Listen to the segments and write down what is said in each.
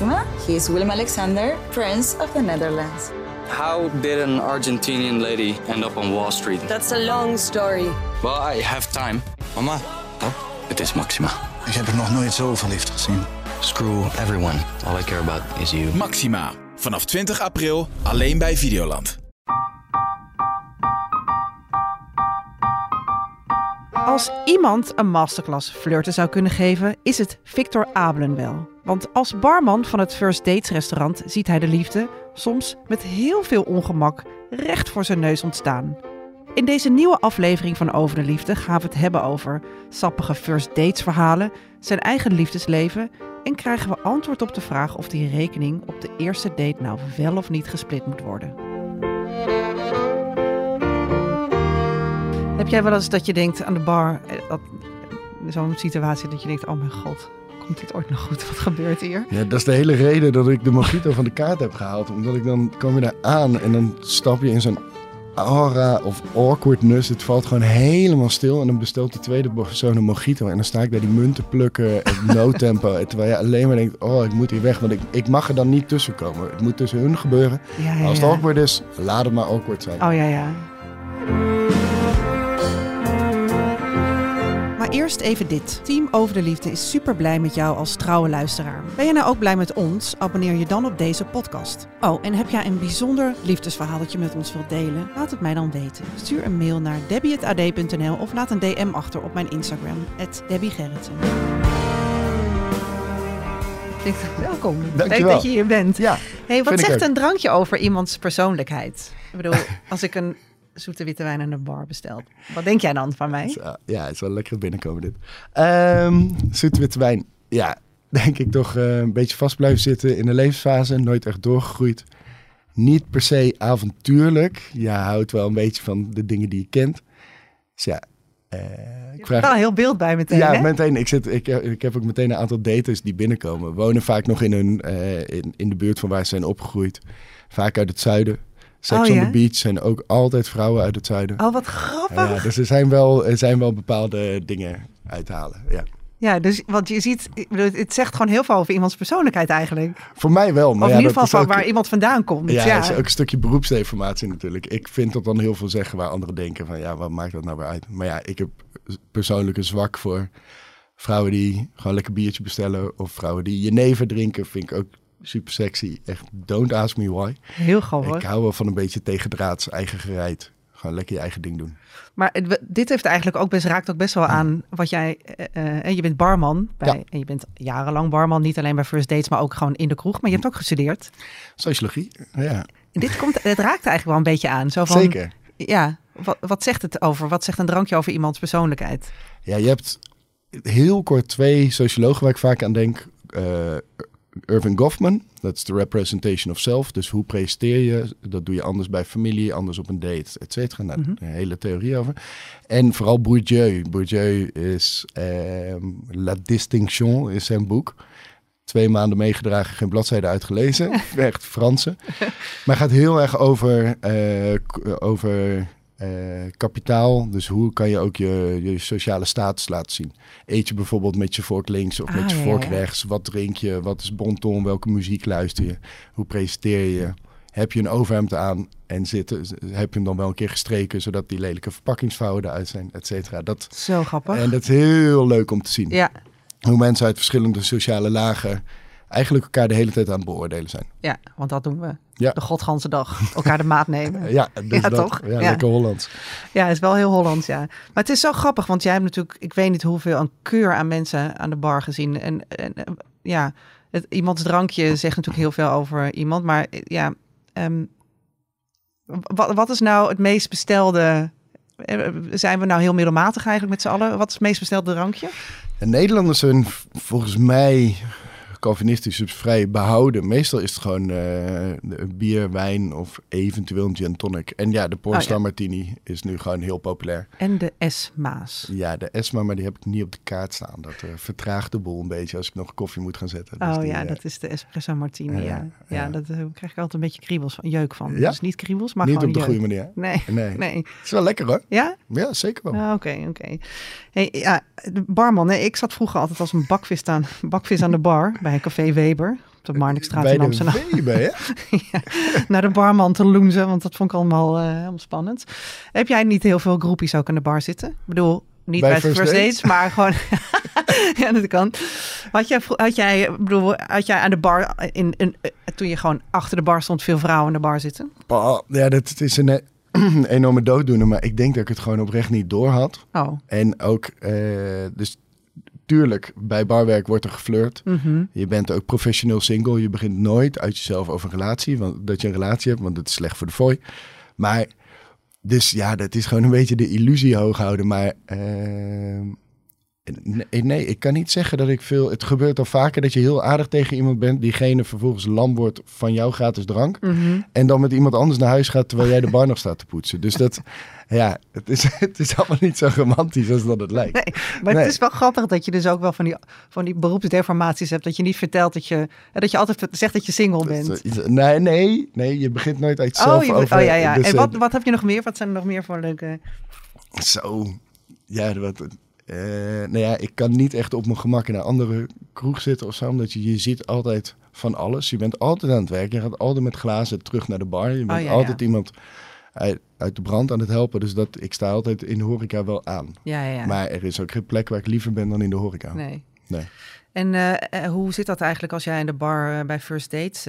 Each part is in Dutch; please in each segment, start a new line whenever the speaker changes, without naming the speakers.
Maxima. He is Willem Alexander, Prince of the Netherlands.
How did an Argentinian lady end up on Wall Street?
That's a long story.
Well, I have time.
Mama,
Oh, het is Maxima.
ik heb er nog nooit zo verliefd gezien.
Screw everyone. All I care about is you.
Maxima. Vanaf 20 april alleen bij Videoland.
Als iemand een masterclass flirten zou kunnen geven, is het Victor Abelen wel. Want als barman van het First Dates restaurant ziet hij de liefde, soms met heel veel ongemak, recht voor zijn neus ontstaan. In deze nieuwe aflevering van Over de Liefde gaan we het hebben over sappige First Dates verhalen, zijn eigen liefdesleven en krijgen we antwoord op de vraag of die rekening op de eerste date nou wel of niet gesplit moet worden. Heb jij wel eens dat je denkt aan de bar, eh, zo'n situatie dat je denkt, oh mijn god, komt dit ooit nog goed? Wat gebeurt hier?
Ja, dat is de hele reden dat ik de mojito van de kaart heb gehaald. Omdat ik dan kom je daar aan en dan stap je in zo'n aura of awkwardness. Het valt gewoon helemaal stil. En dan bestelt de tweede persoon een mojito. En dan sta ik bij die munten plukken en no tempo. Terwijl je alleen maar denkt, oh ik moet hier weg. Want ik, ik mag er dan niet tussen komen. Het moet tussen hun gebeuren.
Ja, ja,
Als het awkward is, laat het maar awkward zijn.
Oh ja, ja. Maar eerst even dit. Team Over de Liefde is super blij met jou als trouwe luisteraar. Ben je nou ook blij met ons? Abonneer je dan op deze podcast. Oh, en heb jij een bijzonder liefdesverhaal dat je met ons wilt delen? Laat het mij dan weten. Stuur een mail naar debbie.ad.nl of laat een DM achter op mijn Instagram, debbiegerritsen. Welkom. Leuk
Dankjewel.
dat je hier bent.
Ja,
Hey, wat zegt een drankje over iemands persoonlijkheid? Ik bedoel, als ik een zoete witte wijn aan de bar bestel, wat denk jij dan van mij?
Zo, ja, het is wel lekker binnenkomen dit. Ehm zoete witte wijn. Ja, denk ik toch eh, een beetje vast blijven zitten in de levensfase. Nooit echt doorgegroeid. Niet per se avontuurlijk. Je houdt wel een beetje van de dingen die je kent. Dus ja, eh, ik vraag...
Wel een heel beeld bij meteen,
Ja,
hè?
meteen. Ik, zit, ik, ik heb ook meteen een aantal daters die binnenkomen. Wonen vaak nog in, hun, eh, in, in de buurt van waar ze zijn opgegroeid. Vaak uit het zuiden. Sex
Oh,
on
ja?
the Beach zijn ook altijd vrouwen uit het zuiden.
Oh, wat grappig.
Ja, dus er zijn, wel, er zijn wel bepaalde dingen uit te halen. Ja.
Ja, dus, want je ziet, het zegt gewoon heel veel over iemands persoonlijkheid eigenlijk.
Voor mij wel. Maar
of
ja,
in ieder geval van
ook-
waar iemand vandaan komt.
Ja,
Ja,
het is ook een stukje beroepsdeformatie natuurlijk. Ik vind dat dan heel veel zeggen waar anderen denken van ja, wat maakt dat nou weer uit? Maar ja, ik heb persoonlijk een zwak voor vrouwen die gewoon lekker biertje bestellen. Of vrouwen die jenever drinken, vind ik ook super sexy. Echt, don't ask me why.
Heel grappig.
Ik hou wel van een beetje tegendraads, eigen gereid. Gewoon lekker je eigen ding doen.
Maar dit heeft eigenlijk ook best, raakt ook best wel aan wat jij... eh, eh, je bent barman bij,
Ja.
en je bent jarenlang barman. Niet alleen bij First Dates, maar ook gewoon in de kroeg. Maar je hebt ook gestudeerd.
Sociologie, ja,
En dit, komt, het raakt eigenlijk wel een beetje aan. Zo van,
zeker.
Ja, wat, wat zegt het over? Wat zegt een drankje over iemands persoonlijkheid?
Ja, je hebt heel kort twee sociologen waar ik vaak aan denk. Eh, Irving Goffman, dat is de representation of self. Dus hoe presenteer je? Dat doe je anders bij familie, anders op een date, et cetera. Nou,
Mhm.
Een hele theorie over. En vooral Bourdieu. Bourdieu is ehm, La Distinction, is zijn boek. Twee maanden meegedragen, geen bladzijde uitgelezen. Echt Franse. Maar gaat heel erg over, eh, over eh, kapitaal. Dus hoe kan je ook je, je sociale status laten zien? Eet je bijvoorbeeld met je vork links of
Ah,
met je
ja,
vork
ja, ja.
rechts? Wat drink je? Wat is bonton? Welke muziek luister je? Hoe presenteer je? Heb je een overhemd aan en zitten, heb je hem dan wel een keer gestreken... zodat die lelijke verpakkingsvouwen eruit zijn, et cetera. Dat,
Zo grappig.
en dat is heel leuk om te zien.
Ja,
Hoe mensen uit verschillende sociale lagen... eigenlijk elkaar de hele tijd aan het beoordelen zijn.
ja, want dat doen we.
Ja.
De godganse dag. Elkaar de maat nemen.
Ja, dus
Ja,
dat,
toch?
Ja,
Ja.
lekker Hollands.
Ja, het is wel heel Hollands, ja. Maar het is zo grappig, want jij hebt natuurlijk, ik weet niet hoeveel, een keur aan mensen aan de bar gezien. En, en ja, het, iemands drankje zegt natuurlijk heel veel over iemand. Maar ja, ehm, wat, wat is nou het meest bestelde? eh, Zijn we nou heel middelmatig eigenlijk met z'n allen? Wat is het meest bestelde drankje?
Nederlanders zijn volgens mij Calvinistisch dus vrij behouden. Meestal is het gewoon eh, bier, wijn of eventueel een gin tonic. En ja, de Pornstar
Oh, ja.
Martini is nu gewoon heel populair.
En de S-maas.
Ja, de Esma, maar die heb ik niet op de kaart staan. Dat eh, vertraagt de boel een beetje als ik nog koffie moet gaan zetten. Dus
Oh
die,
ja,
eh,
dat is de espresso martini. Ja,
Ja,
dat krijg ik altijd een beetje kriebels van, jeuk van.
Ja?
Dus niet kriebels, maar
niet
gewoon
op de
jeuk.
goede manier.
Nee,
Nee.
nee.
Het is wel lekker hoor.
Ja?
Ja, zeker wel.
Ah, Oké, oké. Hey, ja, de barman, hè, ik zat vroeger altijd als een bakvis aan, bakvis aan de bar bij café Weber. de Marnixstraat in Amsterdam.
Weber, hè?
Naar de barman te loenzen, want dat vond ik allemaal eh, helemaal spannend. Heb jij niet heel veel groepies ook aan de bar zitten? Ik bedoel, niet
Bij
bij,
first
first
dates?
maar gewoon... ja, dat kan. Had jij, had jij, bedoel, had jij aan de bar, in, in, eh, toen je gewoon achter de bar stond, veel vrouwen aan de bar zitten?
Oh, ja, dat is een eh, enorme dooddoener. Maar ik denk dat ik het gewoon oprecht niet door had.
Oh,
En ook, eh, dus tuurlijk, bij barwerk wordt er geflirt.
mhm.
Je bent ook professioneel single. Je begint nooit uit jezelf over een relatie. Want, dat je een relatie hebt, want dat is slecht voor de fooi. Maar, dus ja, dat is gewoon een beetje de illusie hoog houden. Maar ehm, nee, nee, ik kan niet zeggen dat ik veel... Het gebeurt al vaker dat je heel aardig tegen iemand bent. Diegene vervolgens lam wordt van jouw gratis drank.
Mhm.
En dan met iemand anders naar huis gaat terwijl jij de bar nog staat te poetsen. Dus dat, ja, het is, het is allemaal niet zo romantisch als dat het lijkt.
Nee, maar
Nee.
het is wel grappig dat je dus ook wel van die, van die beroepsdeformaties hebt. Dat je niet vertelt dat je, dat je altijd zegt dat je single bent.
Is- Nee, nee, nee, je begint nooit uit jezelf
Oh, je,
over...
oh ja, ja.
dus,
en
eh,
wat, wat heb je nog meer? Wat zijn er nog meer voor leuke...
Zo, ja, wat, eh, nou ja, ik kan niet echt op mijn gemak in een andere kroeg zitten of zo, omdat je, je ziet altijd van alles. Je bent altijd aan het werk, je gaat altijd met glazen terug naar de bar. Je bent
Oh, ja,
altijd
ja.
iemand uit, uit de brand aan het helpen, dus dat, ik sta altijd in de horeca wel aan.
Ja, ja, ja.
Maar er is ook geen plek waar ik liever ben dan in de horeca.
Nee.
Nee.
En eh, eh, hoe zit dat eigenlijk als jij in de bar bij First Dates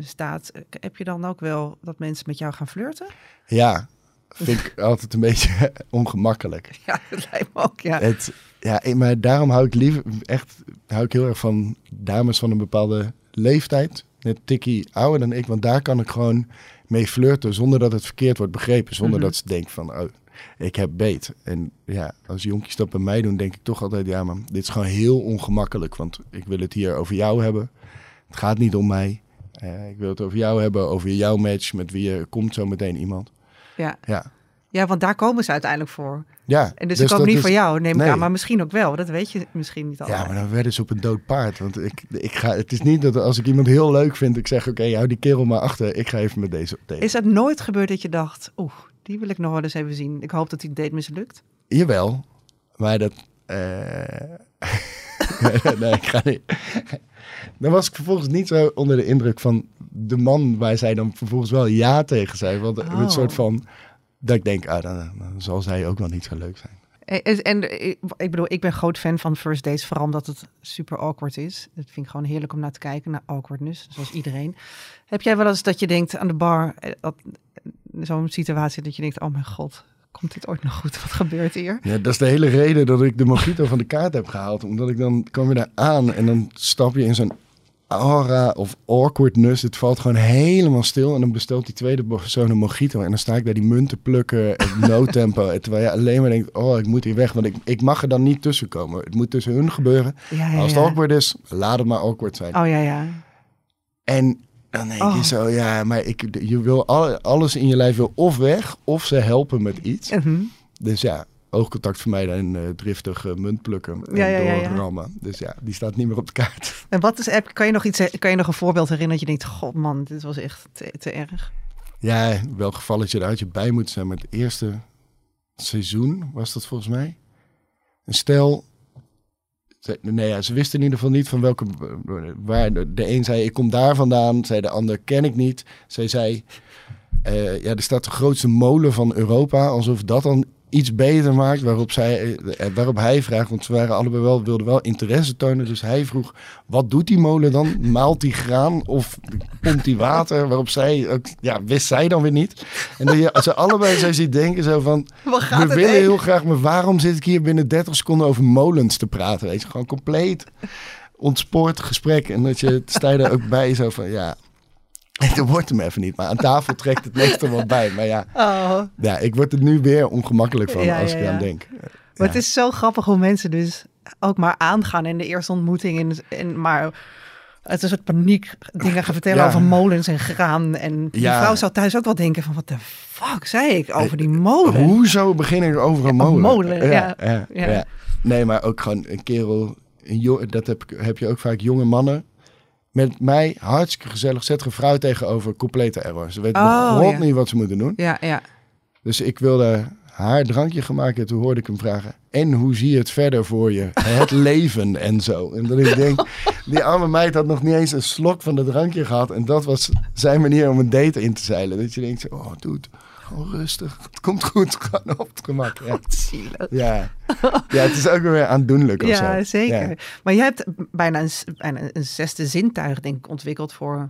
staat? Heb je dan ook wel dat mensen met jou gaan flirten?
Ja, vind ik altijd een beetje ongemakkelijk.
Ja, dat lijkt me ook, ja.
Het, ja, maar daarom hou ik liever echt hou ik heel erg van dames van een bepaalde leeftijd. Net tikkie ouder dan ik, want daar kan ik gewoon mee flirten zonder dat het verkeerd wordt begrepen. Zonder
Mhm.
dat ze denken van, oh, ik heb beet. En ja, als jonkies dat bij mij doen, denk ik toch altijd, ja man, dit is gewoon heel ongemakkelijk. Want ik wil het hier over jou hebben. Het gaat niet om mij. Eh, ik wil het over jou hebben, over jouw match, met wie je komt zo meteen iemand.
Ja.
Ja,
Ja, want daar komen ze uiteindelijk voor.
ja.
En dus, ik hoop
dat
niet
is-
voor jou, neem ik
Nee.
aan. Maar misschien ook wel. Dat weet je misschien niet al.
Ja, maar dan werden ze op een dood paard. Want ik, ik ga, het is niet dat als ik iemand heel leuk vind, ik zeg: Oké, hou die kerel maar achter. Ik ga even met deze op date.
Is het nooit gebeurd dat je dacht... Oeh, die wil ik nog wel eens even zien. Ik hoop dat die date mislukt.
Jawel, maar dat. eh, nee, ik ga niet. Dan was ik vervolgens niet zo onder de indruk van de man waar zij dan vervolgens wel ja tegen zei. Want
Oh.
een soort van. Dat ik denk, ah, dan, dan zal zij ook wel niet zo leuk zijn.
En, en- en ik ik bedoel, ik ben groot fan van First Dates. Vooral omdat het super awkward is. Dat vind ik gewoon heerlijk om naar te kijken. Naar awkwardness, zoals iedereen. Heb jij wel eens dat je denkt aan de bar... eh, Zo'n situatie dat je denkt... Oh mijn god, komt dit ooit nog goed? Wat gebeurt hier?
Ja, dat is de hele reden dat ik de mojito van de kaart heb gehaald. Omdat ik dan kwam je daar aan en dan stap je in zo'n aura of awkwardness. Het valt gewoon helemaal stil. En dan bestelt die tweede persoon een mojito. En dan sta ik daar die munten plukken, no tempo. En Terwijl je alleen maar denkt, oh, ik moet hier weg. Want ik, ik mag er dan niet tussen komen. Het moet tussen hun gebeuren.
Ja, ja,
Als het
ja.
awkward is, laat het maar awkward zijn.
Oh ja, ja.
En dan denk
Oh.
je zo, ja, maar ik, je wil al- alles in je lijf wil of weg, of ze helpen met iets.
Mhm.
Dus ja, oogcontact vermijden en eh, driftig eh, munt plukken en
Ja, ja, ja, ja.
doorrammen. Dus ja, die staat niet meer op de kaart.
En wat is, heb- kan je nog iets, kan je nog een voorbeeld herinneren dat je denkt, god man, dit was echt te, te erg.
Ja, welk gevalletje eruit je bij moet zijn. Met het eerste seizoen was dat volgens mij. Een stel... ze- Nee, ja, ze wisten in ieder geval niet van welke... Waar de, een zei, ik kom daar vandaan. Zei de ander, ken ik niet. Zij zei, eh, ja, er staat de grootste molen van Europa. Alsof dat dan iets beter maakt. Waarop, zij, eh, waarop hij vraagt, want ze waren allebei wel, wilden wel interesse tonen. Dus hij vroeg, wat doet die molen dan? Maalt die graan of pompt die water? Waarop zij, ook, ja, wist zij dan weer niet. En dan je, ze allebei zo ziet denken zo van, we willen
heen?
heel graag, maar waarom zit ik hier binnen 30 seconden over molens te praten? Weet je, gewoon compleet ontspoord gesprek. En dat je sta je er ook bij zo van, ja, het wordt hem even niet. Maar aan tafel trekt het meestal wel bij. Maar ja,
Oh,
ja, ik word er nu weer ongemakkelijk van
Ja,
als
ja,
ik aan denk.
maar het is zo grappig hoe mensen dus ook maar aangaan in de eerste ontmoeting. En, en maar het is een soort paniek dingen gaan vertellen
Ja.
over molens en graan. En die
Ja.
vrouw zou thuis ook wel denken van, wat de fuck zei ik over die molen?
Hoezo begin ik over een
Ja,
molen?
molen, ja.
Nee, maar ook gewoon een kerel. Dat heb, heb je ook vaak jonge mannen. Met mij hartstikke gezellig. Zet een vrouw tegenover. Complete error. Ze weten
Oh,
begot
ja.
niet wat ze moeten doen.
Ja, ja.
Dus ik wilde haar drankje gemaakt. En toen hoorde ik hem vragen, en hoe zie je het verder voor je? Het leven en zo. En dat ik denk, die arme meid had nog niet eens een slok van het drankje gehad. En dat was zijn manier om een date in te zeilen. Dat je denkt, oh dude, gewoon rustig. Het komt goed, gewoon op het gemak. Ja.
Zielig.
Ja. ja, het is ook weer aandoenlijk of
Ja,
zo.
zeker.
Ja.
Maar jij hebt bijna een, bijna een zesde zintuig, denk ik, ontwikkeld voor,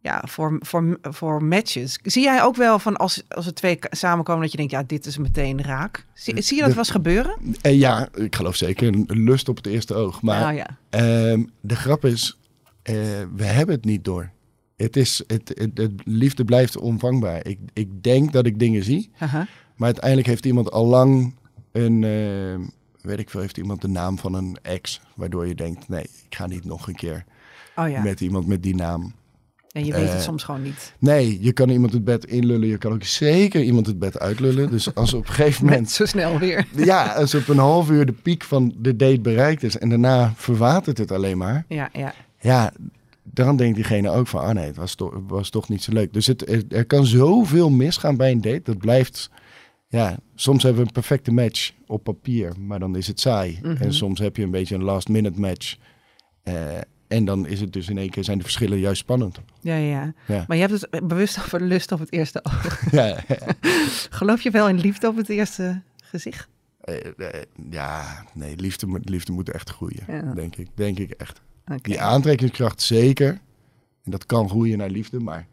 ja, voor, voor, voor matches. Zie jij ook wel van als, als er twee samenkomen dat je denkt, ja, dit is meteen raak? Zie, zie je dat wel eens gebeuren?
En ja, ik geloof zeker een lust op het eerste oog. Maar
Nou ja.
Ehm, de grap is, eh, we hebben het niet door. Het is, het, het, het liefde blijft onvangbaar. Ik, ik denk dat ik dingen zie, maar uiteindelijk heeft iemand al lang een, eh, weet ik veel, heeft iemand de naam van een ex, waardoor je denkt, nee, ik ga niet nog een keer
Oh ja.
met iemand met die naam.
En je weet het
eh,
soms gewoon niet.
Nee, je kan iemand het bed inlullen, je kan ook zeker iemand het bed uitlullen. Dus als op een gegeven moment
Zo snel weer.
ja, als op een half uur de piek van de date bereikt is en daarna verwatert het alleen maar.
Ja, ja.
Ja, dan denkt diegene ook van, ah nee, het was, toch was toch niet zo leuk. Dus het, er, kan zoveel misgaan bij een date. Dat blijft, ja, soms hebben we een perfecte match op papier, maar dan is het saai.
Mhm.
En soms heb je een beetje een last minute match. Eh, en dan is het dus in één keer, zijn de verschillen juist spannend.
Ja, ja.
Ja.
Maar je hebt het bewust over lust op het eerste oog.
ja, ja.
Geloof je wel in liefde op het eerste gezicht?
Eh, eh, ja, nee, liefde, moet- liefde moet echt groeien, denk ik. Denk ik echt. Die aantrekkingskracht zeker. En dat kan groeien naar liefde, maar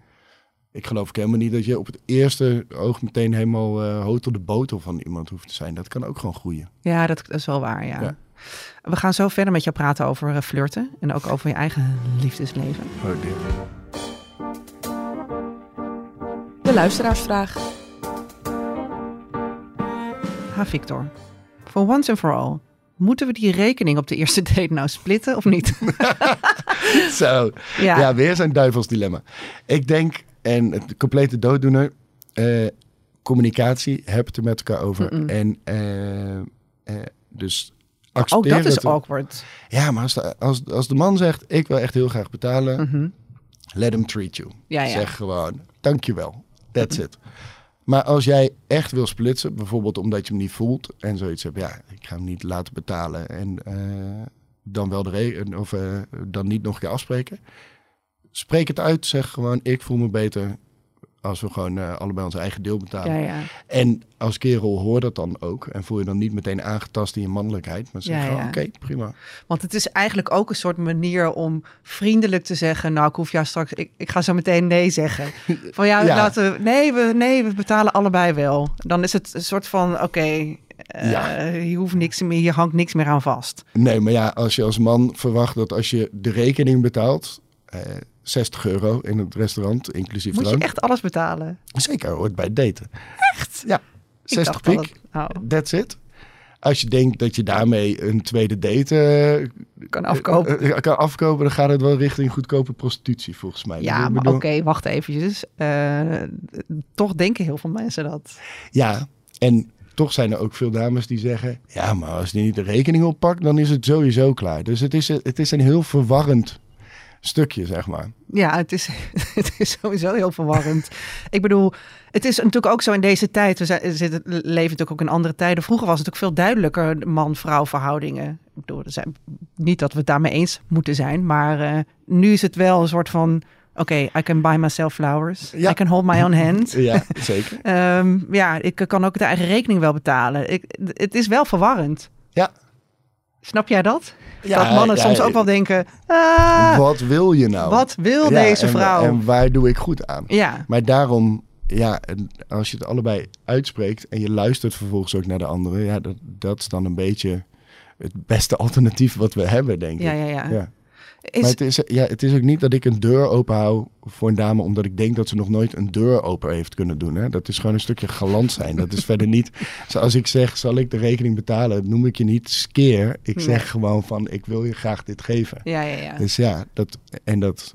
ik geloof ook helemaal niet dat je op het eerste oog meteen helemaal eh hotel de botel van iemand hoeft te zijn. Dat kan ook gewoon groeien.
Ja, dat, dat is wel waar, ja.
Ja.
We gaan zo verder met jou praten over eh, flirten en ook over je eigen liefdesleven.
Oh, dear.
De luisteraarsvraag.
Ha, Victor. For once and for all. Moeten we die rekening op de eerste date nou splitten of niet?
Zo,
Ja.
ja. weer zo'n duivelsdilemma. Ik denk, en het complete dooddoener, eh, communicatie, heb het er met elkaar over. En eh, eh, dus
Ook
accepteer
dat is awkward.
Ja, maar als de, als, als de man zegt, ik wil echt heel graag betalen,
Mhm.
let him treat you.
Ja, ja.
Zeg gewoon, dankjewel. That's it. Maar als jij echt wil splitsen, bijvoorbeeld omdat je hem niet voelt en zoiets hebt, ja, ik ga hem niet laten betalen en eh, dan wel de of eh, dan niet nog een keer afspreken. Spreek het uit, zeg gewoon, ik voel me beter als we gewoon eh, allebei ons eigen deel betalen.
Ja, ja.
En als kerel hoor dat dan ook en voel je dan niet meteen aangetast in je mannelijkheid, maar zeg
Ja,
oké, prima.
Want het is eigenlijk ook een soort manier om vriendelijk te zeggen... nou, ik hoef jou straks... Ik, ik ga zo meteen nee zeggen. Van ja,
Ja.
laten we... Nee we, nee, we betalen allebei wel. Dan is het een soort van... Oké, eh,
Ja.
je hoeft niks meer... Je hangt niks meer aan vast.
Nee, maar ja, als je als man verwacht dat als je de rekening betaalt, eh 60 euro in het restaurant, inclusief
Moet je
drank.
echt alles betalen?
Zeker, hoort bij het daten.
Echt?
Ja,
Ik
60
dacht al
pik,
dat- oh,
that's it. Als je denkt dat je daarmee een tweede date eh,
kan afkopen.
eh, kan afkopen, dan gaat het wel richting goedkope prostitutie volgens mij.
ja, maar
bedoel-
oké, wacht eventjes. Eh, toch denken heel veel mensen dat.
Ja, en toch zijn er ook veel dames die zeggen... ja, maar als die niet de rekening oppakt, dan is het sowieso klaar. Dus het is, het is een heel verwarrend stukje, zeg maar.
Ja, het is, het is sowieso heel verwarrend. Ik bedoel, het is natuurlijk ook zo in deze tijd. We zijn, zitten, leven natuurlijk ook in andere tijden. Vroeger was het ook veel duidelijker man-vrouw verhoudingen. Ik bedoel, er zijn, niet dat we het daarmee eens moeten zijn. Maar eh, nu is het wel een soort van... Oké, I can buy myself flowers.
Ja.
I can hold my own hand.
Ja, zeker.
Ehm, ja, ik kan ook de eigen rekening wel betalen. Ik, het is wel verwarrend.
Ja.
Snap jij dat?
Ja,
dat mannen
ja,
soms
ja.
ook wel denken... Ah,
Wat wil je nou?
wat wil deze
en-
vrouw?
En waar doe ik goed aan?
ja,
Maar daarom, ja, als je het allebei uitspreekt en je luistert vervolgens ook naar de andere, ja, dat, dat is dan een beetje het beste alternatief wat we hebben, denk ik.
ja, ja. ja. Is,
Maar het is, ja, het is ook niet dat ik een deur open hou voor een dame omdat ik denk dat ze nog nooit een deur open heeft kunnen doen. Hè? Dat is gewoon een stukje galant zijn. Dat is verder niet, zoals ik zeg, zal ik de rekening betalen, noem ik je niet skeer. Ik
Nee.
zeg gewoon van, ik wil je graag dit geven.
ja, ja, ja.
Dus ja, dat, en dat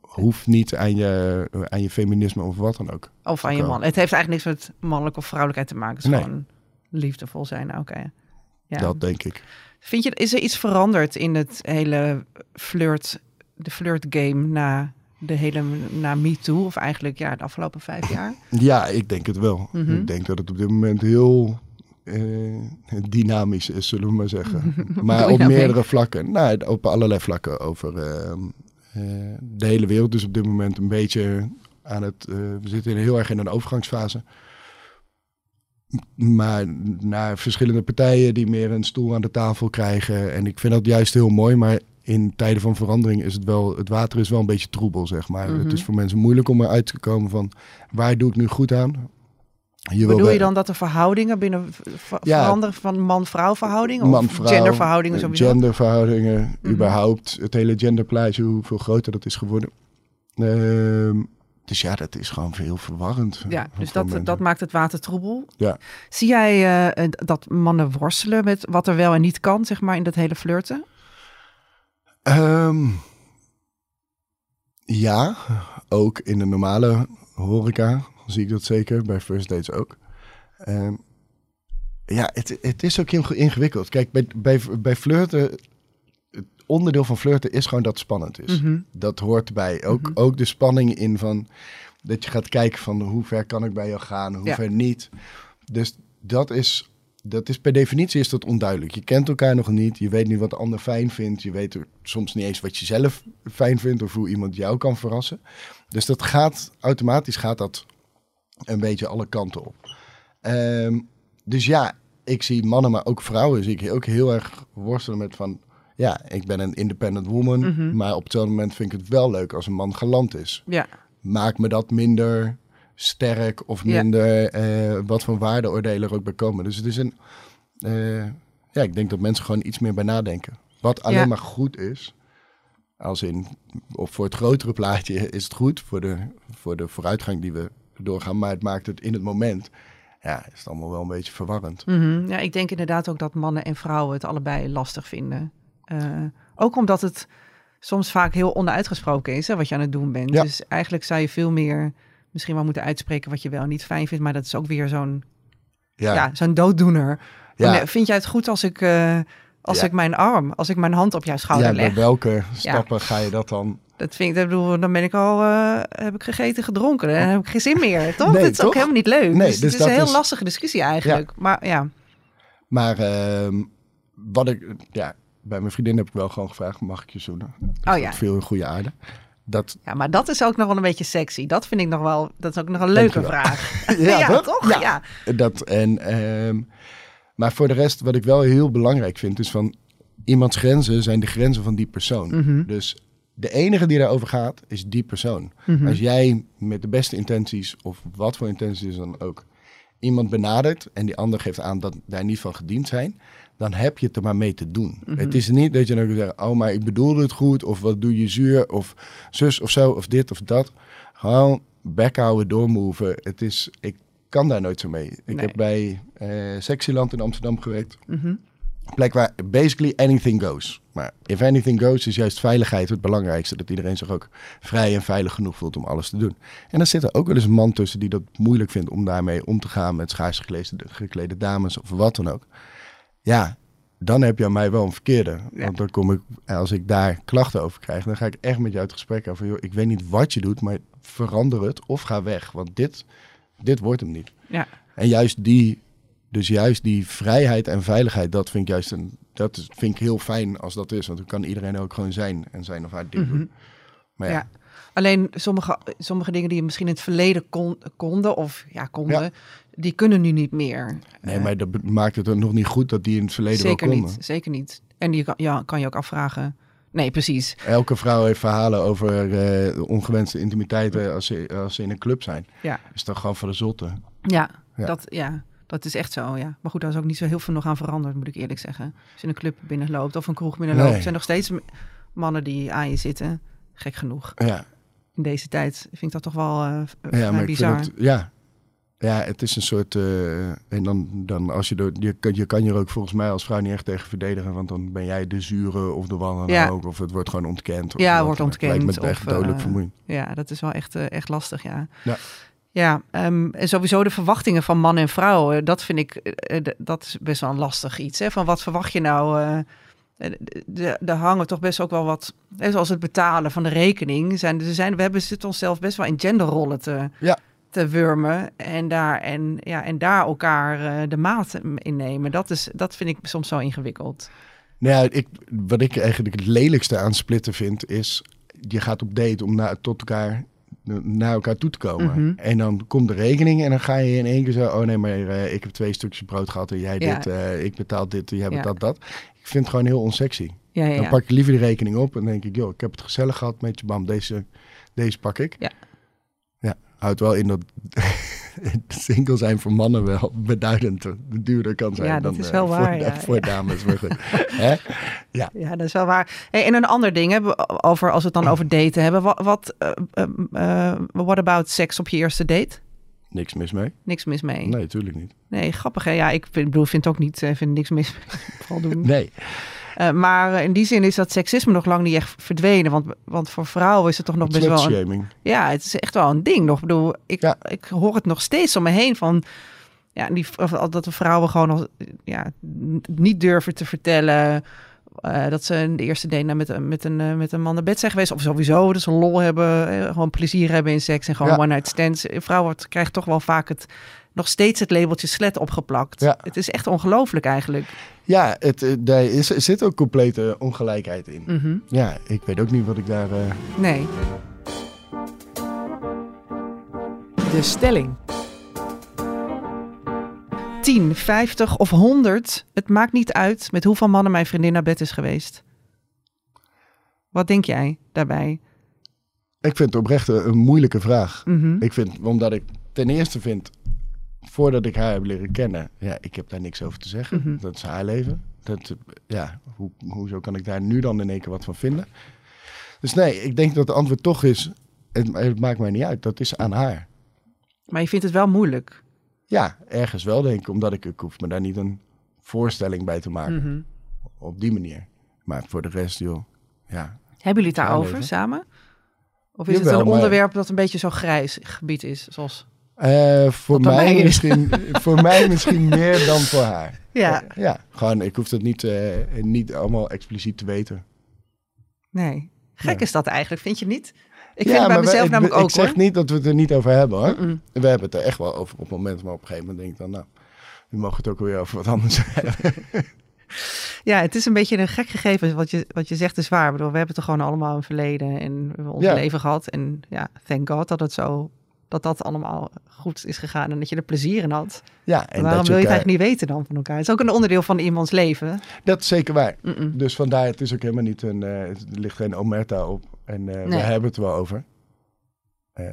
hoeft niet aan je, aan je feminisme of wat dan ook.
Of aan je man. Het heeft eigenlijk niks met mannelijk of vrouwelijkheid te maken. Het is
Nee.
gewoon liefdevol zijn. Oké. Ja.
Dat denk ik.
Vind je, is er iets veranderd in het hele flirt, de flirt game na de hele na MeToo, of eigenlijk ja, de afgelopen vijf jaar?
Ja, ik denk het wel.
Mhm.
Ik denk dat het op dit moment heel eh, dynamisch is, zullen we maar zeggen. maar op meerdere vlakken. Nou, op allerlei vlakken over ehm, eh, de hele wereld. Dus op dit moment een beetje aan het... eh, we zitten heel erg in een overgangsfase. Maar naar verschillende partijen die meer een stoel aan de tafel krijgen. En ik vind dat juist heel mooi. Maar in tijden van verandering is het wel... Het water is wel een beetje troebel, zeg maar.
Mhm.
Het is voor mensen moeilijk om eruit te komen van... Waar doe ik nu goed aan? Je
Bedoel je dan dat de verhoudingen binnen
Ja.
veranderen van man-vrouw verhouding? Of genderverhoudingen
eh,
sowieso?
Genderverhoudingen,
Mhm.
überhaupt. Het hele genderplaatje, hoeveel groter dat is geworden. Ehm, dus ja, dat is gewoon heel verwarrend.
Ja, dus
veel
dat,
mensen.
dat maakt het water troebel.
Ja.
Zie jij eh, dat mannen worstelen met wat er wel en niet kan, zeg maar, in dat hele flirten?
Ehm, ja, ook in de normale horeca zie ik dat zeker. Bij first dates ook. Ehm, ja, het, het is ook heel ingewikkeld. Kijk, bij, bij, bij flirten... Onderdeel van flirten is gewoon dat het spannend is.
Mhm.
Dat hoort erbij. Ook, ook de spanning in van... Dat je gaat kijken van hoe ver kan ik bij jou gaan, hoe
Ja.
ver niet. Dus dat is, dat is per definitie is dat onduidelijk. Je kent elkaar nog niet. Je weet niet wat de ander fijn vindt. Je weet er soms niet eens wat je zelf fijn vindt of hoe iemand jou kan verrassen. Dus dat gaat automatisch gaat dat een beetje alle kanten op. Ehm, dus ja, ik zie mannen, maar ook vrouwen zie ik ook heel erg worstelen met van... Ja, ik ben een independent woman,
Mhm.
maar op hetzelfde moment vind ik het wel leuk als een man galant is.
Ja,
Maakt me dat minder sterk of
Ja.
minder eh, wat voor waardeoordelen er ook bij komen. Dus het is een... eh, ja, ik denk dat mensen gewoon iets meer bij nadenken. Wat alleen
Ja.
maar goed is, als in, of voor het grotere plaatje is het goed, voor de, voor de vooruitgang die we doorgaan, maar het maakt het in het moment, ja, is het allemaal wel een beetje verwarrend.
Mhm. ja, ik denk inderdaad ook dat mannen en vrouwen het allebei lastig vinden. Eh, ook omdat het soms vaak heel onuitgesproken is, hè, wat je aan het doen bent.
Ja.
Dus eigenlijk zou je veel meer misschien wel moeten uitspreken wat je wel en niet fijn vindt. Maar dat is ook weer zo'n ja.
Ja,
zo'n dooddoener.
Ja.
Nee, Vind jij het goed als ik, eh, als
Ja.
ik mijn arm, als ik mijn hand op jouw schouder
ja bij
leg?
welke stappen ga je dat dan?
Dat vind ik, dat bedoel, dan ben ik al, eh, heb ik gegeten, gedronken. Dan heb ik geen zin meer, toch?
Nee,
dat is ook helemaal niet leuk.
Nee,
dus,
dus
het is
dat
een heel
is-
lastige discussie eigenlijk. Maar ja,
Maar ehm, wat ik, ja, bij mijn vriendin heb ik wel gewoon gevraagd, mag ik je zoenen?
Oh ja.
viel in goede aarde. Dat,
ja, maar dat is ook nog wel een beetje sexy. Dat vind ik nog wel, dat is ook nog een leuke vraag.
Ja, toch?
toch?
Ja.
Ja.
Dat, en, ehm, maar voor de rest, wat ik wel heel belangrijk vind, is van iemands grenzen zijn de grenzen van die persoon.
Mhm.
Dus de enige die daarover gaat, is die persoon.
Mhm.
Als jij met de beste intenties, of wat voor intenties dan ook, iemand benadert en die ander geeft aan dat daar niet van gediend zijn, dan heb je het er maar mee te doen.
Mhm.
Het is niet dat je dan kunt zeggen, oh, maar ik bedoelde het goed, of wat doe je zuur, of zus of zo, of dit of dat. Gewoon bek houden, doormoven. Het is, ik kan daar nooit zo mee. Ik
Nee.
heb bij eh Sexyland in Amsterdam gewerkt. Een plek waar basically anything goes. Maar if anything goes is juist veiligheid het belangrijkste. Dat iedereen zich ook vrij en veilig genoeg voelt om alles te doen. En dan zit er ook wel eens een man tussen die dat moeilijk vindt om daarmee om te gaan met schaars geklede, geklede dames of wat dan ook. Ja, dan heb je aan mij wel een verkeerde.
Ja.
Want dan kom ik, als ik daar klachten over krijg, dan ga ik echt met jou het gesprek over. Joh, ik weet niet wat je doet, maar verander het of ga weg. Want dit, dit wordt hem niet.
Ja.
En juist die, dus juist die vrijheid en veiligheid, dat vind ik juist een, dat is, vind ik heel fijn als dat is. Want dan kan iedereen ook gewoon zijn en zijn of haar ding doen.
Mhm.
Maar ja,
Ja. Alleen sommige, sommige dingen die je misschien in het verleden kon, konden, of ja, konden,
Ja.
die kunnen nu niet meer.
nee,
Eh,
maar dat be- maakt het er nog niet goed dat die in het verleden
zeker
wel konden.
niet, zeker niet. En die kan, ja, kan je ook afvragen. Nee, precies.
Elke vrouw heeft verhalen over eh, ongewenste intimiteiten als ze, als ze in een club zijn.
Ja,
Is toch gewoon voor de zotte.
ja,
Ja.
Dat, ja dat is echt zo. Ja. Maar goed, daar is ook niet zo heel veel nog aan veranderd, moet ik eerlijk zeggen. Als je een club binnenloopt of een kroeg binnenloopt,
Nee.
zijn nog steeds mannen die aan je zitten. Gek genoeg.
Ja,
In deze tijd vind ik dat toch wel eh
ja maar ik
bizar.
vind het, ja. Ja, het is een soort. eh, en dan, dan als je, er, je, kan- je kan je er ook volgens mij als vrouw niet echt tegen verdedigen. Want dan ben jij de zure of de
Ja.
ook. Of het wordt gewoon ontkend. Of
Ja, wordt ontkend,
Lijkt me echt dodelijk
eh,
vermoeiend.
Ja, dat is wel echt, echt lastig, ja.
Ja.
Ja, ehm, en sowieso de verwachtingen van man en vrouw, dat vind ik, dat is best wel een lastig iets. Hè? Van wat verwacht je nou, Er hangen toch best ook wel wat, hè, zoals het betalen van de rekening. Zijn, er zijn, we hebben zitten onszelf best wel in genderrollen te,
Ja.
te wurmen. En daar, en, ja, en daar elkaar eh, de maat in nemen. Dat, is, dat vind ik soms zo ingewikkeld.
Nou ja, ik, wat ik eigenlijk het lelijkste aan splitten vind, is je gaat op date om naar, tot elkaar, naar elkaar toe te komen.
Mhm.
En dan komt de rekening en dan ga je in één keer zo, oh nee, maar eh, ik heb twee stukjes brood gehad en jij
Ja.
dit, eh, ik betaal dit, jij
Ja.
betaalt dat. Ik vind het gewoon heel onsexy.
Ja, ja,
Dan pak ik liever die rekening op en denk ik, joh, ik heb het gezellig gehad met je, bam, deze, deze pak ik.
Ja.
Ja, houdt wel in dat single zijn voor mannen wel beduidend duurder kan zijn
Ja, dat
dan
is
eh,
wel
voor,
waar,
voor dames. Maar goed. Hè? Ja.
Ja, dat is wel waar. Hey, en een ander ding, hè, over, als we het dan over daten hebben. Wat, wat eh, eh, eh, what about seks op je eerste date?
Niks mis mee.
Niks mis mee.
Nee, tuurlijk niet.
Nee, grappig hè? Ja, ik vind, bedoel, vind het ook niet, eh, vind niks mis mee. Vooral doen.
Nee.
Eh, maar eh, in die zin is dat seksisme nog lang niet echt verdwenen. Want, want voor vrouwen is het toch nog best wel... Een, ja, het is echt wel een ding nog. Ik bedoel, ik,
Ja.
ik hoor het nog steeds om me heen van... Ja, die, of dat de vrouwen gewoon al, ja, niet durven te vertellen... eh, dat ze de eerste date nou met, een- met, een, eh, met een man naar bed zijn geweest. Of sowieso, dat ze lol hebben, eh, gewoon plezier hebben in seks. En gewoon
Ja.
one-night stands. Vrouwen krijgen toch wel vaak het, nog steeds het labeltje slet opgeplakt.
Ja.
Het is echt ongelooflijk eigenlijk.
Ja, het, eh, daar is, er zit ook complete ongelijkheid in.
Mhm.
Ja, ik weet ook niet wat ik daar... eh,
Nee. De stelling. 10, 50 of 100. Het maakt niet uit met hoeveel mannen mijn vriendin naar bed is geweest. Wat denk jij daarbij?
Ik vind het oprecht een, moeilijke vraag.
Mhm.
Ik vind, omdat ik ten eerste vind, voordat ik haar heb leren kennen, ja, ik heb daar niks over te zeggen.
Mhm.
Dat is haar leven. Dat, ja, hoe, hoezo kan ik daar nu dan in één keer wat van vinden? Dus nee, ik denk dat het antwoord toch is, het, het maakt mij niet uit. Dat is aan haar.
Maar je vindt het wel moeilijk.
Ja, ergens wel denk ik, omdat ik, ik hoef me daar niet een voorstelling bij te maken.
Mhm.
Op die manier. Maar voor de rest, joh, ja.
Hebben jullie het daarover samen? Of is het een
maar-
onderwerp dat een beetje zo grijs gebied is? Zoals...
Eh, voor, mij
mij is.
misschien, voor mij misschien meer dan voor haar.
Ja.
Ja, gewoon, ik hoef het niet, eh, niet allemaal expliciet te weten.
Nee. Gek
Ja.
is dat eigenlijk, vind je niet? Ik
ja,
vind het bij mezelf
we-
namelijk
ik,
ook
Ik zeg
hoor.
niet dat we het er niet over hebben hoor. We hebben het er echt wel over op het moment, maar op een gegeven moment denk ik dan, nou, nu mogen we het ook weer over wat anders hebben.
Ja, het is een beetje een gek gegeven. Wat je, wat je zegt is waar. Ik bedoel, we hebben toch gewoon allemaal een verleden en we hebben ons
Ja.
leven gehad. En ja, thank God dat het zo, dat dat allemaal goed is gegaan en dat je er plezier in had.
Ja,
En waarom
dat
wil je het eigenlijk niet weten dan van elkaar? Het is ook een onderdeel van iemands leven.
Dat is zeker waar. Dus vandaar, het is ook helemaal niet een, eh, er ligt geen omerta op. En eh, we hebben het wel over. Eh,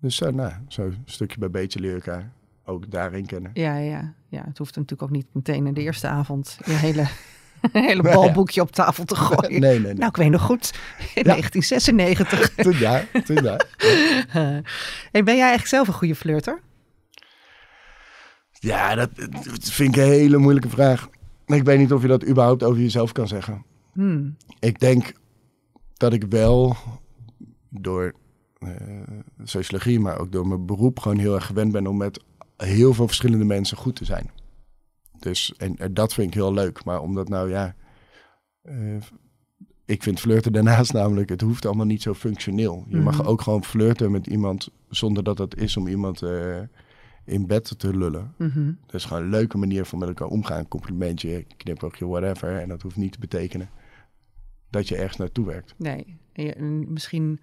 dus zo, nou, zo stukje bij beetje leer elkaar ook daarin kennen.
Ja, ja, ja, het hoeft natuurlijk ook niet meteen in de eerste avond je hele, hele
Nou ja.
balboekje op tafel te gooien.
Nee, nee, nee.
Nou, ik weet nog goed, in
Ja.
1996.
Toen ja, toen ja.
en ben jij eigenlijk zelf een goede flirter?
Ja, dat, dat vind ik een hele moeilijke vraag. Ik weet niet of je dat überhaupt over jezelf kan zeggen.
Hmm.
Ik denk dat ik wel door eh, sociologie, maar ook door mijn beroep gewoon heel erg gewend ben om met heel veel verschillende mensen goed te zijn. Dus en, en dat vind ik heel leuk. Maar omdat nou ja, eh, ik vind flirten daarnaast namelijk, het hoeft allemaal niet zo functioneel. Je mag
Mhm.
ook gewoon flirten met iemand zonder dat het is om iemand eh, in bed te lullen.
Mhm.
Dat is gewoon een leuke manier van met elkaar omgaan. Complimentje, knipoogje, whatever. En dat hoeft niet te betekenen dat je ergens naartoe werkt.
Nee, en je- en misschien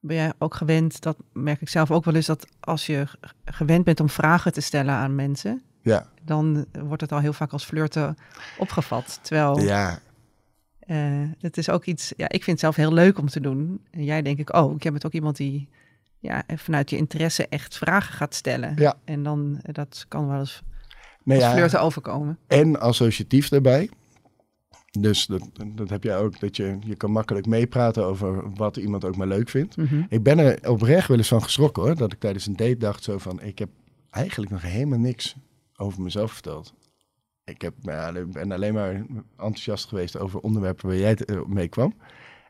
ben jij ook gewend, dat merk ik zelf ook wel eens, dat als je gewend bent om vragen te stellen aan mensen,
Ja,
dan wordt het al heel vaak als flirten opgevat. Terwijl
ja,
eh, het is ook iets, ja, ik vind het zelf heel leuk om te doen. En jij denk ik ook. Jij bent ook iemand die ja, vanuit je interesse echt vragen gaat stellen.
Ja.
En dan, eh, dat kan wel eens
nee,
als
ja.
flirten overkomen.
En associatief daarbij. Dus dat, dat heb jij ook, dat je, je kan makkelijk meepraten over wat iemand ook maar leuk vindt.
Mhm.
Ik ben er oprecht wel eens van geschrokken hoor. Dat ik tijdens een date dacht zo van, ik heb eigenlijk nog helemaal niks over mezelf verteld. Ik heb, ik ben alleen maar enthousiast geweest over onderwerpen waar jij eh, mee kwam.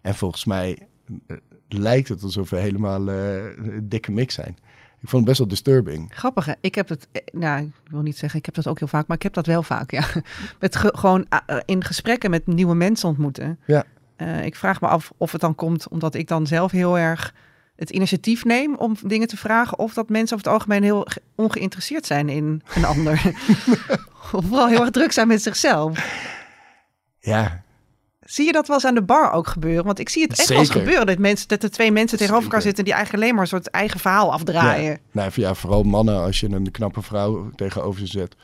En volgens mij eh, lijkt het alsof we helemaal eh, een dikke mix zijn. Ik vond het best wel disturbing.
Grappig, hè? Ik heb het, eh, nou, ik wil niet zeggen, ik heb dat ook heel vaak, maar ik heb dat wel vaak, ja. Met ge- gewoon ah, eh, in gesprekken met nieuwe mensen ontmoeten.
Ja.
Eh, ik vraag me af of het dan komt omdat ik dan zelf heel erg het initiatief neem om dingen te vragen, of dat mensen over het algemeen heel ge- ongeïnteresseerd zijn in een ander. of vooral heel erg druk zijn met zichzelf.
Ja,
Zie je dat wel eens aan de bar ook gebeuren? Want ik zie het echt wel eens gebeuren dat, mensen, dat er twee mensen tegenover elkaar zitten die eigenlijk alleen maar een soort eigen verhaal afdraaien.
Ja. Nou, ja, vooral mannen, als je een knappe vrouw tegenover ze zet.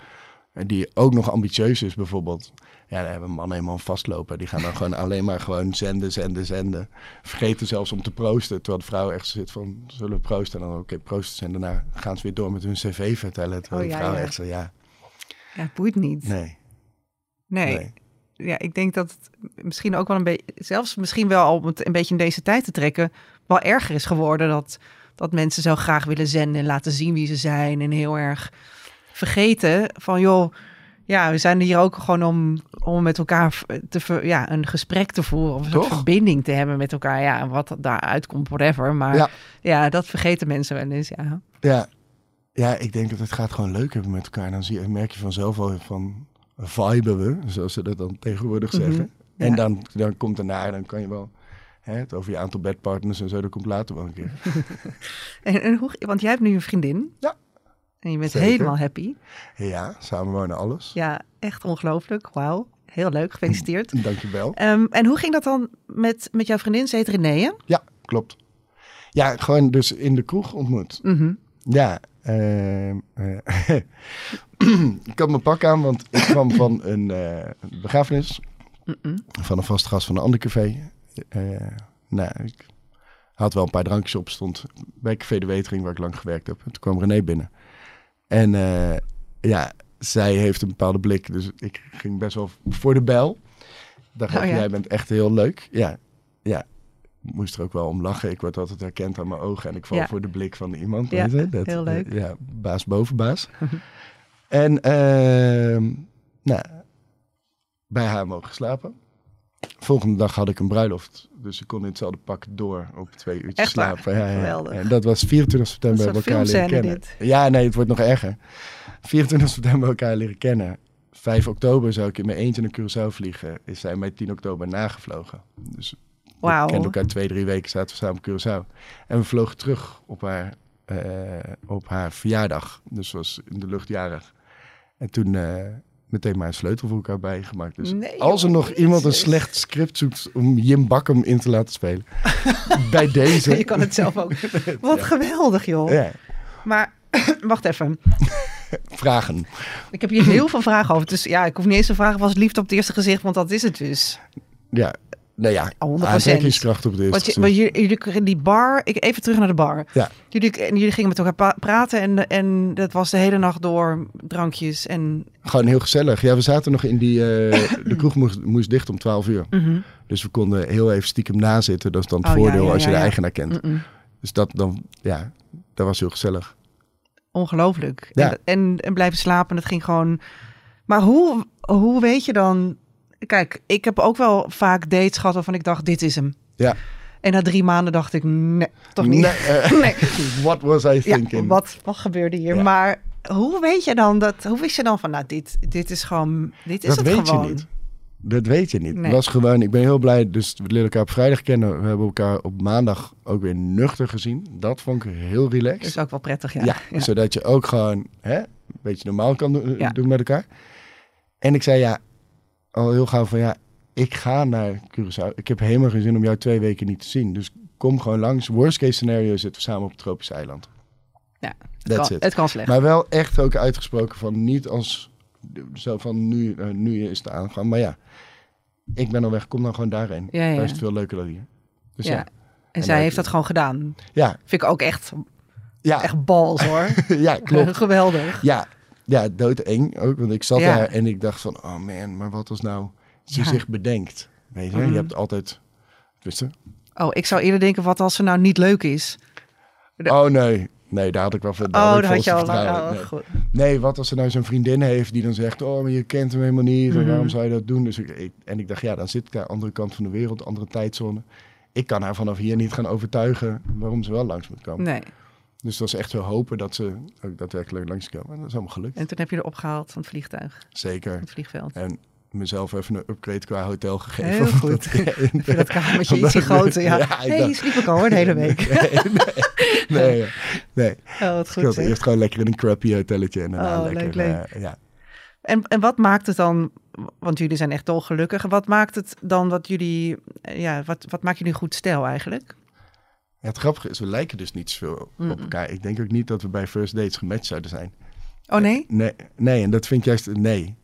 En die ook nog ambitieus is bijvoorbeeld. Ja, dan hebben mannen helemaal vastlopen. Die gaan dan gewoon alleen maar gewoon zenden, zenden, zenden. Vergeten zelfs om te proosten. Terwijl de vrouw echt zit van, zullen we proosten? En dan, oké, proosten. En daarna gaan ze weer door met hun cv vertellen. Terwijl
Oh,
de
ja,
vrouw
ja.
echt zo, ja,
Ja, het boeit niet.
nee.
Nee.
nee.
Ja, ik denk dat het misschien ook wel een beetje, zelfs misschien wel om het een beetje in deze tijd te trekken, wel erger is geworden dat, dat mensen zo graag willen zenden en laten zien wie ze zijn en heel erg vergeten van joh, ja, we zijn hier ook gewoon om, om met elkaar te, ver- ja, een gesprek te voeren of een
Toch?
verbinding te hebben met elkaar. Ja, en wat daaruit komt, whatever. Maar ja.
Ja.
dat vergeten mensen wel eens, ja.
Ja. ja, ik denk dat het gaat gewoon leuk hebben met elkaar. Dan zie je, merk je vanzelf al van viben we, zoals ze dat dan tegenwoordig
Mhm.
zeggen.
Ja.
En dan, dan komt daarna, dan kan je wel hè, het over je aantal bedpartners en zo, dat komt later wel een keer.
En, en hoe, want jij hebt nu een vriendin.
Ja.
En je bent
Zeker.
helemaal happy.
Ja, samen wonen alles.
Ja, echt ongelooflijk. Wauw. Heel leuk. Gefeliciteerd.
Dankjewel.
Ehm, en hoe ging dat dan met, met jouw vriendin? Ze heet René, hè?
Ja, klopt. Ja, gewoon dus in de kroeg ontmoet.
Mhm.
Ja, ehm, eh, ik had mijn pak aan, want ik kwam van een eh, begrafenis van een vast gast van een ander café. Eh, nou, ik had wel een paar drankjes op, stond bij Café de Wetering, waar ik lang gewerkt heb. En toen kwam René binnen. En ja, zij heeft een bepaalde blik, dus ik ging best wel voor de bel. Dacht
Oh, ja.
jij bent echt heel leuk. Ja, ja. Moest er ook wel om lachen. Ik word altijd herkend aan mijn ogen en ik val
Ja.
voor de blik van iemand.
Ja,
weet
heel leuk.
eh, ja, baas boven baas. en ehm, nou, bij haar mogen slapen. Volgende dag had ik een bruiloft. Dus ik kon in hetzelfde pak door op twee uurtjes
Echt
slapen. Ja, ja. En dat was 24 september
soort
elkaar leren kennen. Ja, nee, het wordt nog erger. 24 september elkaar leren kennen. 5 oktober zou ik in mijn eentje naar Curaçao vliegen. Is zij mij 10 oktober nagevlogen. Dus
Wauw.
we kenden elkaar twee, drie weken, zaten we samen op Curaçao. En we vlogen terug op haar, eh, op haar verjaardag. Dus was in de lucht jarig. En toen eh, meteen maar een sleutel voor elkaar bijgemaakt. Dus
Nee,
als er nog iemand een slecht script zoekt om Jim Bakkum in te laten spelen. bij deze.
Je kan het zelf ook. Wat geweldig, joh.
Ja,
Maar wacht even.
vragen.
Ik heb hier heel veel vragen over. Dus ja, ik hoef niet eens te vragen, was het liefde op het eerste gezicht? Want dat is het dus.
Ja, nou ja,
100%.
aantrekkingskracht op eerste
Want, je, want jullie, kregen die bar, ik, even terug naar de bar.
Ja.
Jullie, en jullie gingen met elkaar praten en, en dat was de hele nacht door drankjes en...
Gewoon heel gezellig. Ja, we zaten nog in die... eh, de kroeg moest, moest dicht om 12 uur. Dus we konden heel even stiekem nazitten. Dat is dan het
Oh,
voordeel
ja,
als je de eigenaar kent. Dus dat dan, ja, dat was heel gezellig.
Ongelooflijk.
Ja.
En, en, en blijven slapen, dat ging gewoon... Maar hoe, hoe weet je dan... Kijk, ik heb ook wel vaak dates gehad waarvan ik dacht, dit is hem.
Ja.
En na drie maanden dacht ik, nee, toch niet.
Nee,
Nee.
What was I
Ja,
thinking?
wat, wat gebeurde hier?
Ja.
Maar hoe weet je dan dat? Hoe wist je dan van, nou, dit, dit is gewoon, dit is
dat
het
weet
gewoon.
je niet. Dat weet je niet.
Nee.
Het was gewoon, ik ben heel blij. Dus we leren elkaar op vrijdag kennen. We hebben elkaar op maandag ook weer nuchter gezien. Dat vond ik heel relaxed.
Dat is ook wel prettig, ja.
Ja,
Ja.
zodat je ook gewoon hè, een beetje normaal kan
Ja.
doen met elkaar. En ik zei ja, al heel gauw van ja, ik ga naar Curaçao. Ik heb helemaal geen zin om jou twee weken niet te zien. Dus kom gewoon langs. Worst case scenario zitten we samen op het tropische eiland.
Ja, het,
That's
kan,
it.
het kan slecht.
Maar wel echt ook uitgesproken van niet als zo van nu, eh, nu is de aangang. Maar ja, ik ben al weg. Kom dan gewoon daarheen.
Ja, ja,
Daar is het veel leuker dan hier. Dus
ja.
ja,
En,
En
zij heeft dat gewoon gedaan.
ja,
Vind ik ook echt,
ja,
echt bals hoor.
ja klopt.
Geweldig.
Ja, ja doodeng ook. Want ik zat
Ja.
daar en ik dacht van, oh man, maar wat als nou ze
Ja.
zich bedenkt? Weet je,
Mhm.
je hebt altijd... Wist je?
Oh, ik zou eerder denken, wat als ze nou niet leuk is? De-
Oh nee, nee, daar had ik wel veel
oh,
had
daar had je al lang. Oh,
nee.
goed.
nee, wat als ze nou zo'n vriendin heeft die dan zegt, oh, maar je kent hem helemaal niet.
Mhm.
waarom zou je dat doen? Dus ik, ik- en ik dacht, ja, dan zit ik aan de andere kant van de wereld, andere tijdzone. Ik kan haar vanaf hier niet gaan overtuigen waarom ze wel langs moet komen.
Nee.
Dus dat was echt wel hopen dat ze ook daadwerkelijk langskomen. En dat is allemaal gelukt.
En toen heb je erop gehaald van het vliegtuig,
Zeker.
het vliegveld.
En mezelf even een upgrade qua hotel gegeven.
Heel goed.
omdat ik-
dat kamertje ietsje groter? Ja,
Ja, ik
hey,
dacht-
hier sliep ik al hoor, de hele week.
Nee, nee, nee, nee.
Oh, wat
Ik
goed zeg.
eerst gewoon lekker in een crappy hotelletje en daarna
Oh,
lekker.
leuk, leuk.
eh, ja.
En, en wat maakt het dan, want jullie zijn echt dolgelukkig, wat maakt het dan wat jullie, ja, wat, wat maakt jullie goed stijl eigenlijk?
Ja, het grappige is, we lijken dus niet zoveel op elkaar. Ik denk ook niet dat we bij first dates gematcht zouden zijn.
Oh nee?
Nee, nee en dat vind ik juist nee.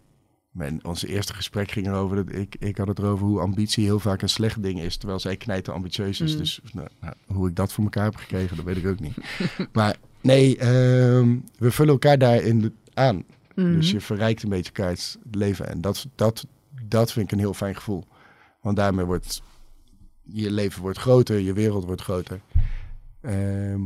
Mijn, onze eerste gesprek ging erover dat ik, ik had het erover hoe ambitie heel vaak een slecht ding is, terwijl zij knijten ambitieus is. Dus nou, nou, hoe ik dat voor elkaar heb gekregen, dat weet ik ook niet. maar nee, ehm, we vullen elkaar daarin aan. Dus je verrijkt een beetje elkaars leven en dat, dat, dat vind ik een heel fijn gevoel. Want daarmee wordt je leven wordt groter, je wereld wordt groter. Ehm,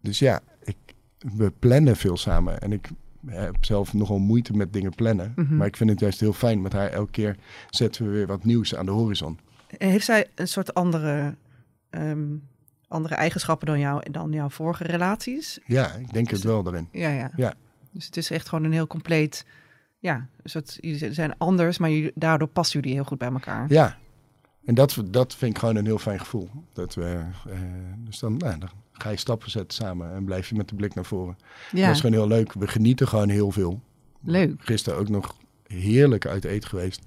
dus ja, ik, we plannen veel samen. En ik heb zelf nogal moeite met dingen plannen. Maar ik vind het juist heel fijn. Met haar elke keer zetten we weer wat nieuws aan de horizon.
Heeft zij een soort andere, ehm, andere eigenschappen dan, jou, dan jouw vorige relaties?
Ja, ik denk het wel daarin.
Ja, ja.
Ja.
Dus het is echt gewoon een heel compleet, ja, een soort, jullie zijn anders, maar daardoor passen jullie heel goed bij elkaar.
Ja, en dat, dat vind ik gewoon een heel fijn gevoel. Dat we, eh, dus dan, nou, dan ga je stappen zetten samen en blijf je met de blik naar voren.
Ja,
Dat is gewoon heel leuk. We genieten gewoon heel veel.
leuk.
Gisteren ook nog heerlijk uit eten geweest.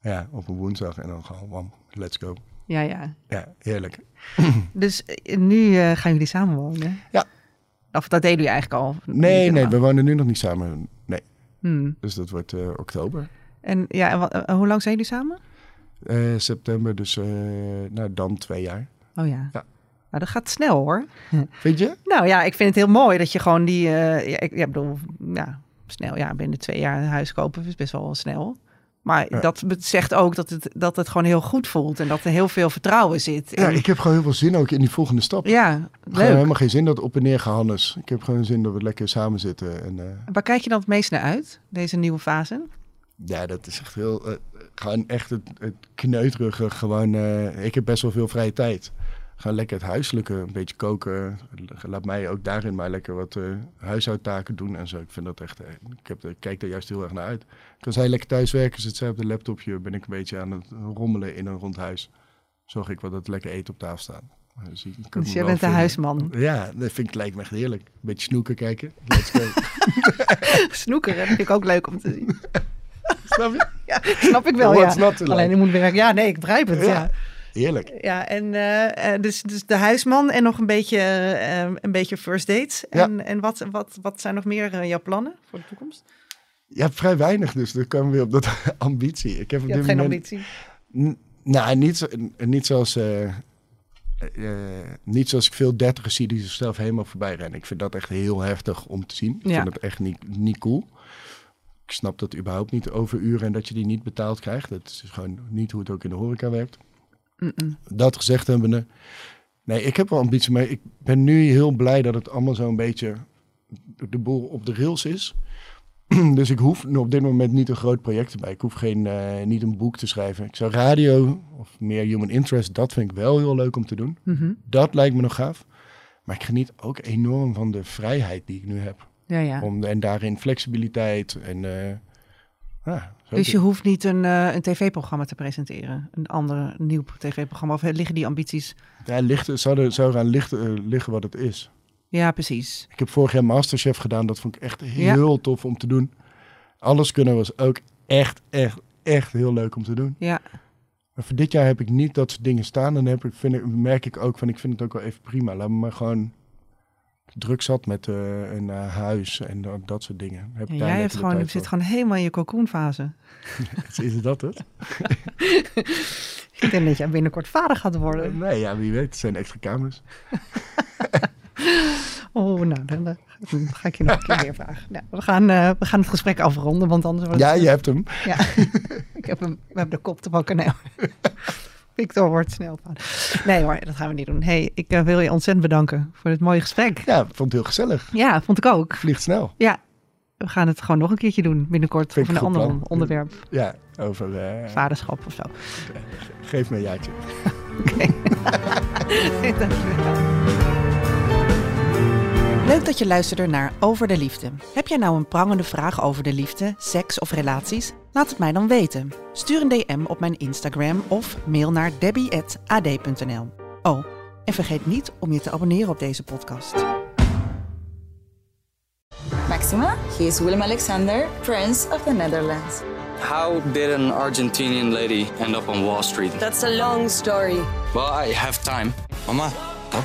Ja, op een woensdag en dan gewoon, wam, let's go.
Ja, ja.
Ja, heerlijk.
Dus eh, nu eh, gaan jullie samenwonen?
Ja.
Of dat deden jullie eigenlijk al?
Nee, nee, we wonen nu nog niet samen. Nee,
Hmm.
dus dat wordt oktober.
En, ja, en wat, hoe lang zijn jullie samen?
Eh, september, dus nou, dan twee jaar.
Oh ja.
Ja.
Nou, dat gaat snel hoor.
Vind je?
Nou ja, ik vind het heel mooi dat je gewoon die... eh, ja, ik ja, bedoel, ja, snel. Ja, binnen twee jaar een huis kopen is best wel snel. Maar
Ja.
dat zegt ook dat het, dat het gewoon heel goed voelt. En dat er heel veel vertrouwen zit.
Ja,
En-
ik heb gewoon heel veel zin ook in die volgende stap.
ja
Gewoon
leuk.
helemaal geen zin dat op en neer gehannes. Ik heb gewoon zin dat we lekker samen zitten. En,
Waar kijk je dan het meest naar uit, deze nieuwe fase?
ja, dat is echt heel... gewoon echt het, het kneuterige. Gewoon, eh, ik heb best wel veel vrije tijd. Gewoon lekker het huiselijke, een beetje koken. Laat mij ook daarin maar lekker wat eh, huishoudtaken doen en zo. Ik vind dat echt... eh, ik, heb, ik kijk daar juist heel erg naar uit. Als hij lekker thuis werken, zit zij op de laptopje... ben ik een beetje aan het rommelen in een rond huis. Zorg ik wel dat lekker eten op tafel staat. Dus, ik kan
Dus jij bent de huisman.
Ja, dat vind ik, lijkt me echt heerlijk. Een beetje snoeken kijken. Let's go.
Snoekeren, dat vind ik ook leuk om te zien.
Snap je?
Ja, snap ik wel,
What's
ja. Alleen ik moet werken. Ja, nee, ik begrijp het, ja.
Heerlijk.
Ja, en eh, eh, dus, dus de huisman en nog een beetje, eh, een beetje first dates.
Ja.
En, en wat, wat, wat zijn nog meer jouw plannen voor de toekomst?
Ja, vrij weinig dus. Dan komen we weer op dat ambitie. Ik heb op
Je
dit
hebt geen
moment...
ambitie.
N- nou, niet, zo- niet zoals... niet zoals ik veel dertigers zie die zichzelf helemaal voorbij rennen. Ik vind dat echt heel heftig om te zien. Ik
Ja.
vind het echt niet, niet cool. Ik snap dat überhaupt niet overuren en dat je die niet betaald krijgt. Dat is gewoon niet hoe het ook in de horeca werkt. Dat gezegd hebbende. Nee, ik heb wel ambitie, maar ik ben nu heel blij dat het allemaal zo'n beetje de boel op de rails is. dus ik hoef op dit moment niet een groot project erbij. Ik hoef geen, eh, niet een boek te schrijven. Ik zou radio of meer human interest, dat vind ik wel heel leuk om te doen.
Mhm.
Dat lijkt me nog gaaf. Maar ik geniet ook enorm van de vrijheid die ik nu heb.
Ja, ja.
Om, en daarin flexibiliteit en... eh, ja,
Dus je hoeft niet een, eh, een tv-programma te presenteren. Een ander een nieuw tv-programma. Of liggen die ambities?
ja, ligt, zou, er, zou eraan eh, liggen wat het is.
Ja, precies.
Ik heb vorig jaar Masterchef gedaan. Dat vond ik echt heel tof om te doen. Alles kunnen was ook echt, echt, echt heel leuk om te doen.
Ja,
Maar voor dit jaar heb ik niet dat soort dingen staan. En dan heb ik, vind ik, merk ik ook van, ik vind het ook wel even prima. Laat me maar gewoon druk zat met eh, een eh, huis en dat, dat soort dingen. Heb
en jij hebt gewoon, zit gewoon helemaal in je cocoonfase.
Is dat het?
Ik denk dat jij binnenkort vader gaat worden.
Nee, ja, wie weet. Het zijn extra kamers.
Oh, nou, dan, dan ga ik je nog een keer weer vragen. Nou, we, gaan, eh, we gaan het gesprek afronden, want anders wordt
Ja,
het...
je hebt hem.
Ja, ik heb hem, we hebben de kop te pakken. Nee. Victor wordt snel van. Nee hoor, dat gaan we niet doen. hey, ik eh, wil je ontzettend bedanken voor dit mooie gesprek.
Ja, ik vond het heel gezellig.
Ja, vond ik ook.
Vliegt snel.
Ja, we gaan het gewoon nog een keertje doen binnenkort.
Vind ik
een ander
plan.
onderwerp.
Ja, over... eh,
Vaderschap of zo.
geef me een jaartje.
Oké. Dankjewel. Leuk dat je luisterde naar Over de Liefde. Heb jij nou een prangende vraag over de liefde, seks of relaties? Laat het mij dan weten. Stuur een DM op mijn Instagram of mail naar debbie.ad.nl. Oh, en vergeet niet om je te abonneren op deze podcast.
Maxima, he is Willem Alexander, Prince of the Netherlands.
How did an Argentinian lady end up on Wall Street?
That's a long story.
Well, I have time. Mama, pap,